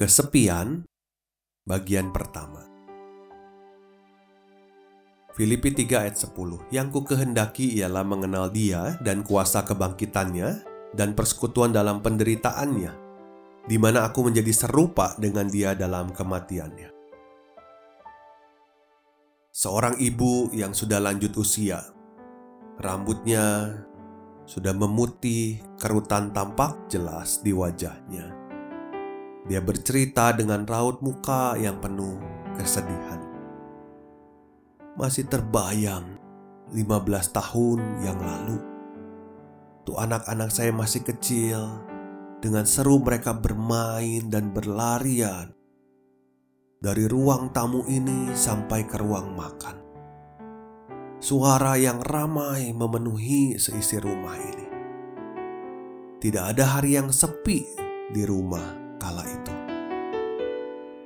Kesepian bagian pertama. Filipi 3 ayat 10 Yang ku kehendaki ialah mengenal dia dan kuasa kebangkitannya dan persekutuan dalam penderitaannya di mana aku menjadi serupa dengan dia dalam kematiannya. Seorang ibu yang sudah lanjut usia, rambutnya sudah memutih, kerutan tampak jelas di wajahnya dia bercerita dengan raut muka yang penuh kesedihan. Masih terbayang 15 tahun yang lalu. Tuh anak-anak saya masih kecil, dengan seru mereka bermain dan berlarian dari ruang tamu ini sampai ke ruang makan. Suara yang ramai memenuhi seisi rumah ini. Tidak ada hari yang sepi di rumah kala itu.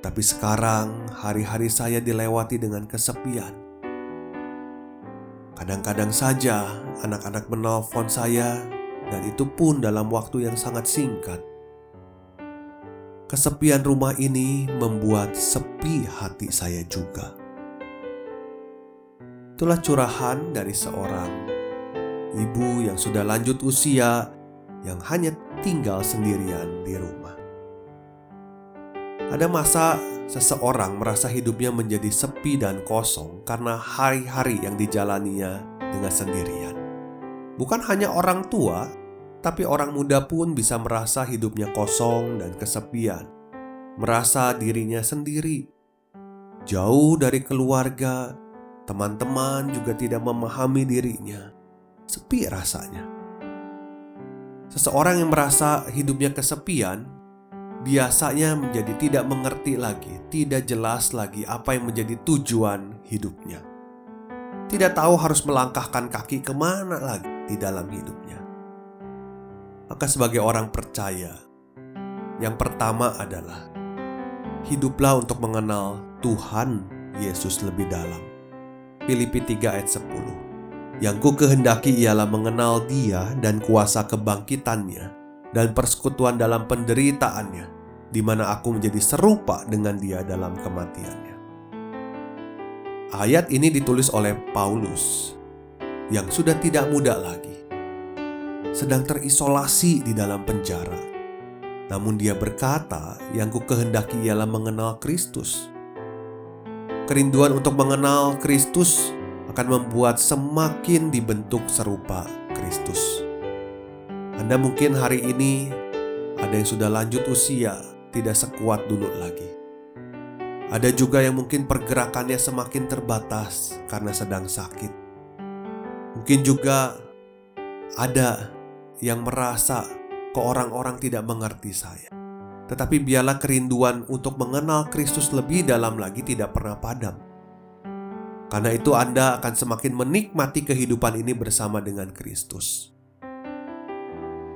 Tapi sekarang hari-hari saya dilewati dengan kesepian. Kadang-kadang saja anak-anak menelpon saya dan itu pun dalam waktu yang sangat singkat. Kesepian rumah ini membuat sepi hati saya juga. Itulah curahan dari seorang ibu yang sudah lanjut usia yang hanya tinggal sendirian di rumah. Ada masa seseorang merasa hidupnya menjadi sepi dan kosong karena hari-hari yang dijalaninya dengan sendirian. Bukan hanya orang tua, tapi orang muda pun bisa merasa hidupnya kosong dan kesepian, merasa dirinya sendiri, jauh dari keluarga, teman-teman juga tidak memahami dirinya, sepi rasanya. Seseorang yang merasa hidupnya kesepian biasanya menjadi tidak mengerti lagi, tidak jelas lagi apa yang menjadi tujuan hidupnya. Tidak tahu harus melangkahkan kaki ke mana lagi di dalam hidupnya. Maka sebagai orang percaya, yang pertama adalah hiduplah untuk mengenal Tuhan Yesus lebih dalam. Filipi 3 ayat 10 Yang ku kehendaki ialah mengenal dia dan kuasa kebangkitannya dan persekutuan dalam penderitaannya di mana aku menjadi serupa dengan dia dalam kematiannya. Ayat ini ditulis oleh Paulus yang sudah tidak muda lagi, sedang terisolasi di dalam penjara. Namun dia berkata, yang ku kehendaki ialah mengenal Kristus. Kerinduan untuk mengenal Kristus akan membuat semakin dibentuk serupa Kristus. Anda mungkin hari ini ada yang sudah lanjut usia, tidak sekuat dulu lagi. Ada juga yang mungkin pergerakannya semakin terbatas karena sedang sakit. Mungkin juga ada yang merasa ke orang-orang tidak mengerti saya. Tetapi biarlah kerinduan untuk mengenal Kristus lebih dalam lagi tidak pernah padam. Karena itu Anda akan semakin menikmati kehidupan ini bersama dengan Kristus.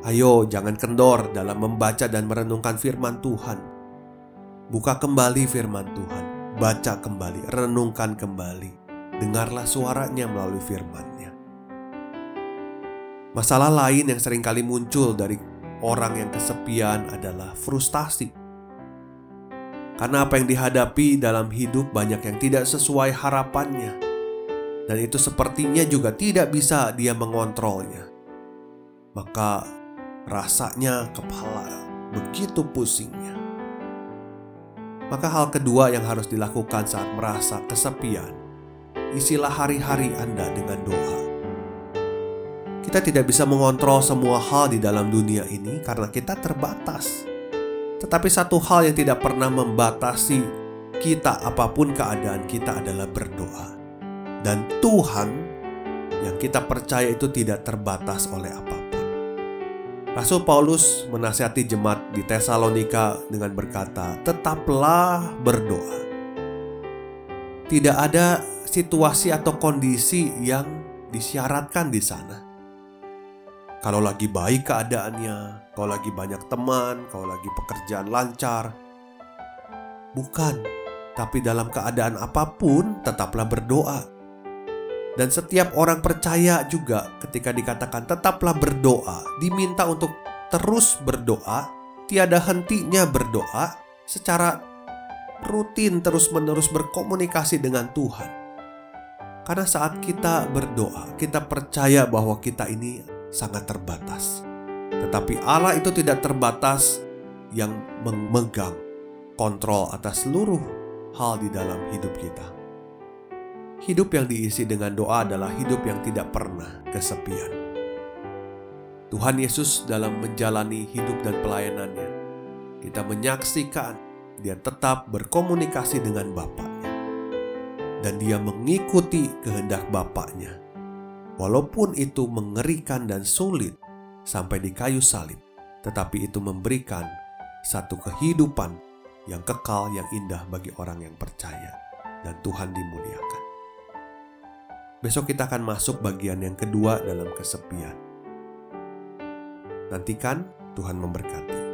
Ayo, jangan kendor dalam membaca dan merenungkan firman Tuhan. Buka kembali firman Tuhan, baca kembali, renungkan kembali. Dengarlah suaranya melalui firman-Nya. Masalah lain yang sering kali muncul dari orang yang kesepian adalah frustasi. Karena apa yang dihadapi dalam hidup banyak yang tidak sesuai harapannya. Dan itu sepertinya juga tidak bisa dia mengontrolnya. Maka Rasanya kepala begitu pusingnya. Maka hal kedua yang harus dilakukan saat merasa kesepian, isilah hari-hari Anda dengan doa. Kita tidak bisa mengontrol semua hal di dalam dunia ini karena kita terbatas. Tetapi satu hal yang tidak pernah membatasi kita apa pun keadaan kita adalah berdoa. Dan Tuhan yang kita percaya itu tidak terbatas oleh apa pun. Rasul Paulus menasihati jemaat di Tesalonika dengan berkata, "Tetaplah berdoa." Tidak ada situasi atau kondisi yang disyaratkan di sana. Kalau lagi baik keadaannya, kalau lagi banyak teman, kalau lagi pekerjaan lancar, bukan, tapi dalam keadaan apa pun tetaplah berdoa dan setiap orang percaya juga ketika dikatakan tetaplah berdoa, diminta untuk terus berdoa, tiada hentinya berdoa secara rutin terus-menerus berkomunikasi dengan Tuhan. Karena saat kita berdoa, kita percaya bahwa kita ini sangat terbatas. Tetapi Allah itu tidak terbatas yang memegang kontrol atas seluruh hal di dalam hidup kita. Hidup yang diisi dengan doa adalah hidup yang tidak pernah kesepian. Tuhan Yesus dalam menjalani hidup dan pelayanannya, kita menyaksikan dia tetap berkomunikasi dengan Bapaknya. Dan dia mengikuti kehendak Bapaknya. Walaupun itu mengerikan dan sulit sampai di kayu salib, tetapi itu memberikan satu kehidupan yang kekal yang indah bagi orang yang percaya dan Tuhan dimuliakan. Besok kita akan masuk bagian yang kedua dalam kesepian. Nantikan Tuhan memberkati.